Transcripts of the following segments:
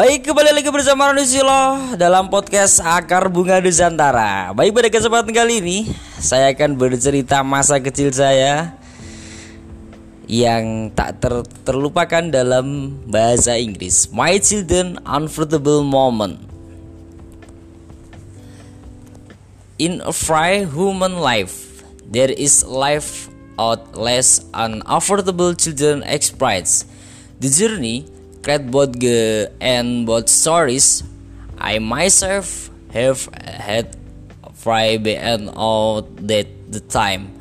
Baik kembali lagi bersama Roni Silo dalam podcast Akar Bunga Nusantara. Baik pada kesempatan kali ini Saya akan bercerita masa kecil saya Yang tak ter terlupakan dalam bahasa Inggris. My Children Unforgettable Moment. In a free human life There is life out less unaffordable children experience. The journey create both the and both stories. I myself have had fry and all that the time.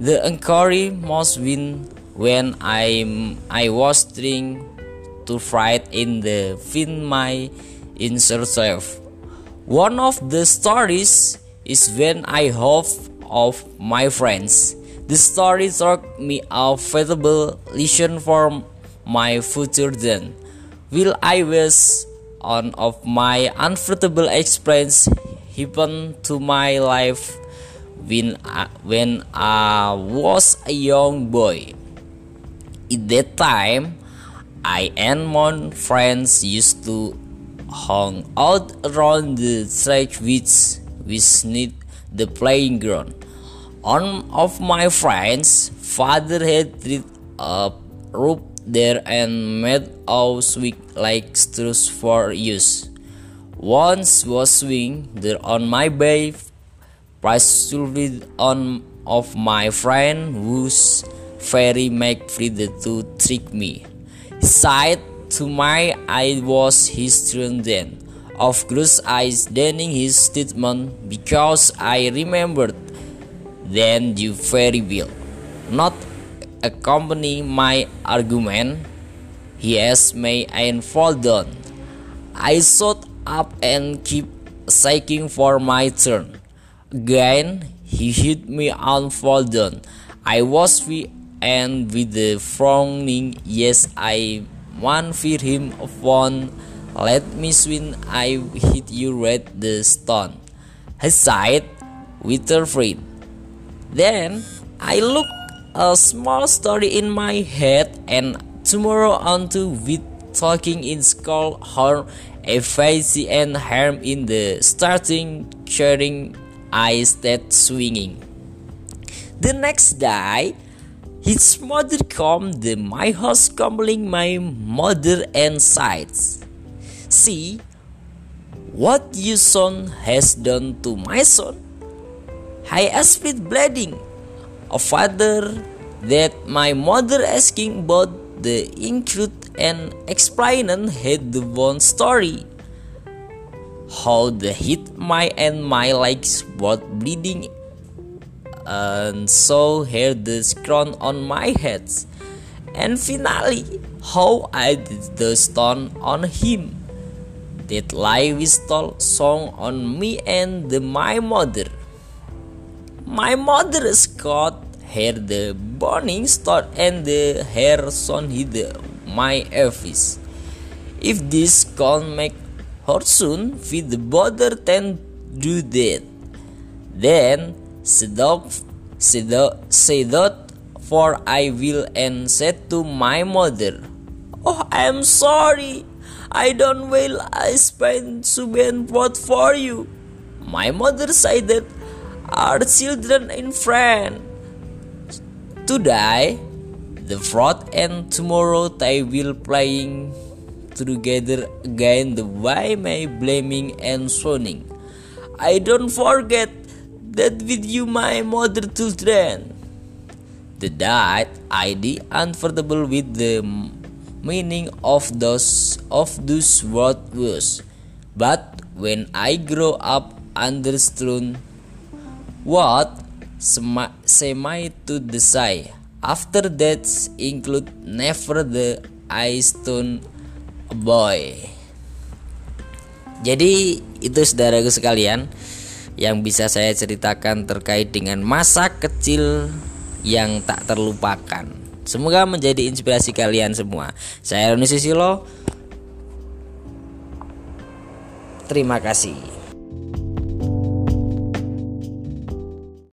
The inquiry must win when I I was trying to fight in the fin my inner self. One of the stories is when I hope of my friends. The story taught me a valuable lesson for my future then. Will I was on of my unforgettable experience happen to my life when I, when I was a young boy. At that time, I and my friends used to hang out around the track which which need the playing ground. One of my friends' father had a rope there and made our swing like straws for use. Once was swing there on my bay, precisely on of my friend whose fairy make free to trick me. Sight to my eye was his turn then. Of course, I denying his statement because I remembered then you very well. Not accompany my argument, asked me and fall down. I sat up and keep shaking for my turn. Again, he hit me and fall down. I was free and with the frowning yes I one fear him upon let me swing I hit you right the stone. He sighed with a. Then I looked a small story in my head and tomorrow on to with talking in horn a fancy and harm in the starting sharing eyes that swinging. The next day his mother come to my house calling my mother and sides. See what your son has done to my son. I asked with bleeding a father that my mother asking about the include and explaining had the one story. How the hit my and my legs was bleeding and so here the crown on my head. And finally how I did the stone on him. That lie stole song on me and the, my mother. My mother caught her the burning star and the hair son hid my office. If this can make her soon feed the bother then do that. Then said that for I will and said to my mother, Oh I am sorry. I don't will I spend so bad for you. My mother said that our children in France. Today, the fraud and tomorrow they will playing together again the way my blaming and swooning. I don't forget that with you my mother children. The died ID unforgettable with the meaning of those of those word words But when I grow up understood what semi to the side. After that include never the I stone boy. Jadi itu saudaraku sekalian yang bisa saya ceritakan terkait dengan masa kecil yang tak terlupakan. Semoga menjadi inspirasi kalian semua. Saya Roni Sisilo. Terima kasih.